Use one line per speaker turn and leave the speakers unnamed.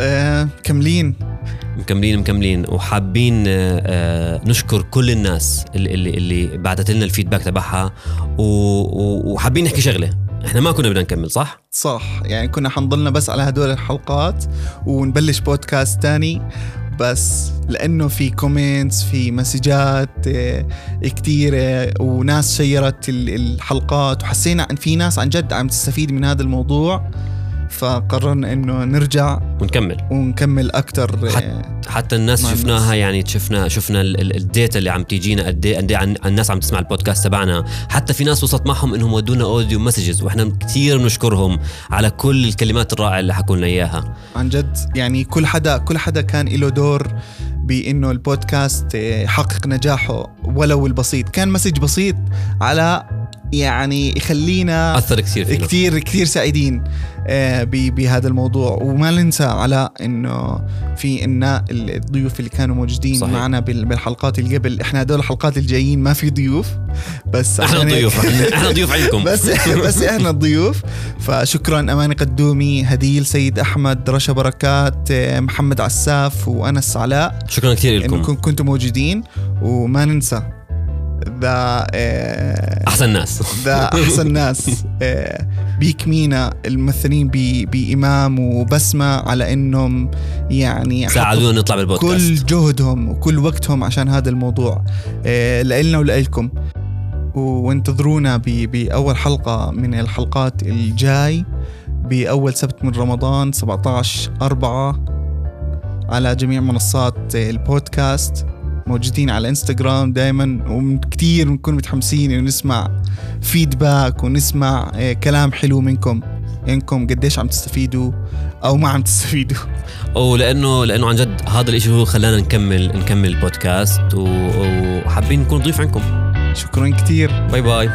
آه كملين
مكملين مكملين. وحابين آه، آه، نشكر كل الناس اللي اللي, اللي بعثت لنا ال feedback تبعها. وحابين نحكي شغلة. إحنا ما كنا بدنا نكمل صح؟
صح. يعني كنا حنضلنا بس على هدول الحلقات ونبلش بودكاست تاني. بس لأنه في comments في messageات آه، كتيرة وناس shareت ال- الحلقات. وحسينا إن في ناس عن جد عم تستفيد من هذا الموضوع. فقررنا إنه نرجع
ونكمل.
ونكمل أكثر
حت- حتى الناس شفناها يعني شفنا شفنا ال- ال- ال data اللي عم تيجينا قد إيه قد إيه الناس عم تسمع البودكاست تبعنا. حتى في ناس وصلت معهم إنهم ودونا audio messages وإحنا كثير بنشكرهم على كل الكلمات الرائعة اللي حكوا لنا إياها.
عن جد يعني كل حدا كل حدا كان له دور بإنه البودكاست آه، يحقق نجاحه ولو البسيط. كان message بسيط على يعني يخلينا
أثر كثير فينا
كتير كتير سعيدين آه، بهذا الموضوع. وما ننسى على إنه في إن الضيوف اللي كانوا موجودين
صحيح.
معنا بال- بالحلقات اللي قبل. إحنا هدول الحلقات الجايين ما في ضيوف بس إحنا
الضيوف إحنا ضيوف عندكم.
بس بس إحنا الضيوف فشكرا اماني قدومي هديل سيد أحمد رشا بركات آه، محمد عساف وأنس علاء.
شكرا كثير لكم.
كن- كنتوا موجودين. وما ننسى ذا آه،
أحسن ناس.
ذا أحسن ناس. آه، بيك مينا الممثلين بإمام وبسمة على إنهم يعني
ساعدونا نطلع
كل
بالبودكاست
جهدهم وكل وقتهم عشان هذا الموضوع. آه، لإلنا ولإلكم. وانتظرونا ب- بأول حلقة من الحلقات الجاي بأول سبت من رمضان 17 أربعة على جميع منصات البودكاست. موجودين على انستغرام دائما وكثير بنكون متحمسين ونسمع feedback ونسمع آه، كلام حلو منكم. إنكم قديش عم تستفيدوا أو ما عم تستفيدوا.
ولأنه لأنه عن جد هذا الإشي هو خلانا نكمل نكمل البودكاست وحابين نكون ضيف عندكم.
شكرا كثير
باي باي.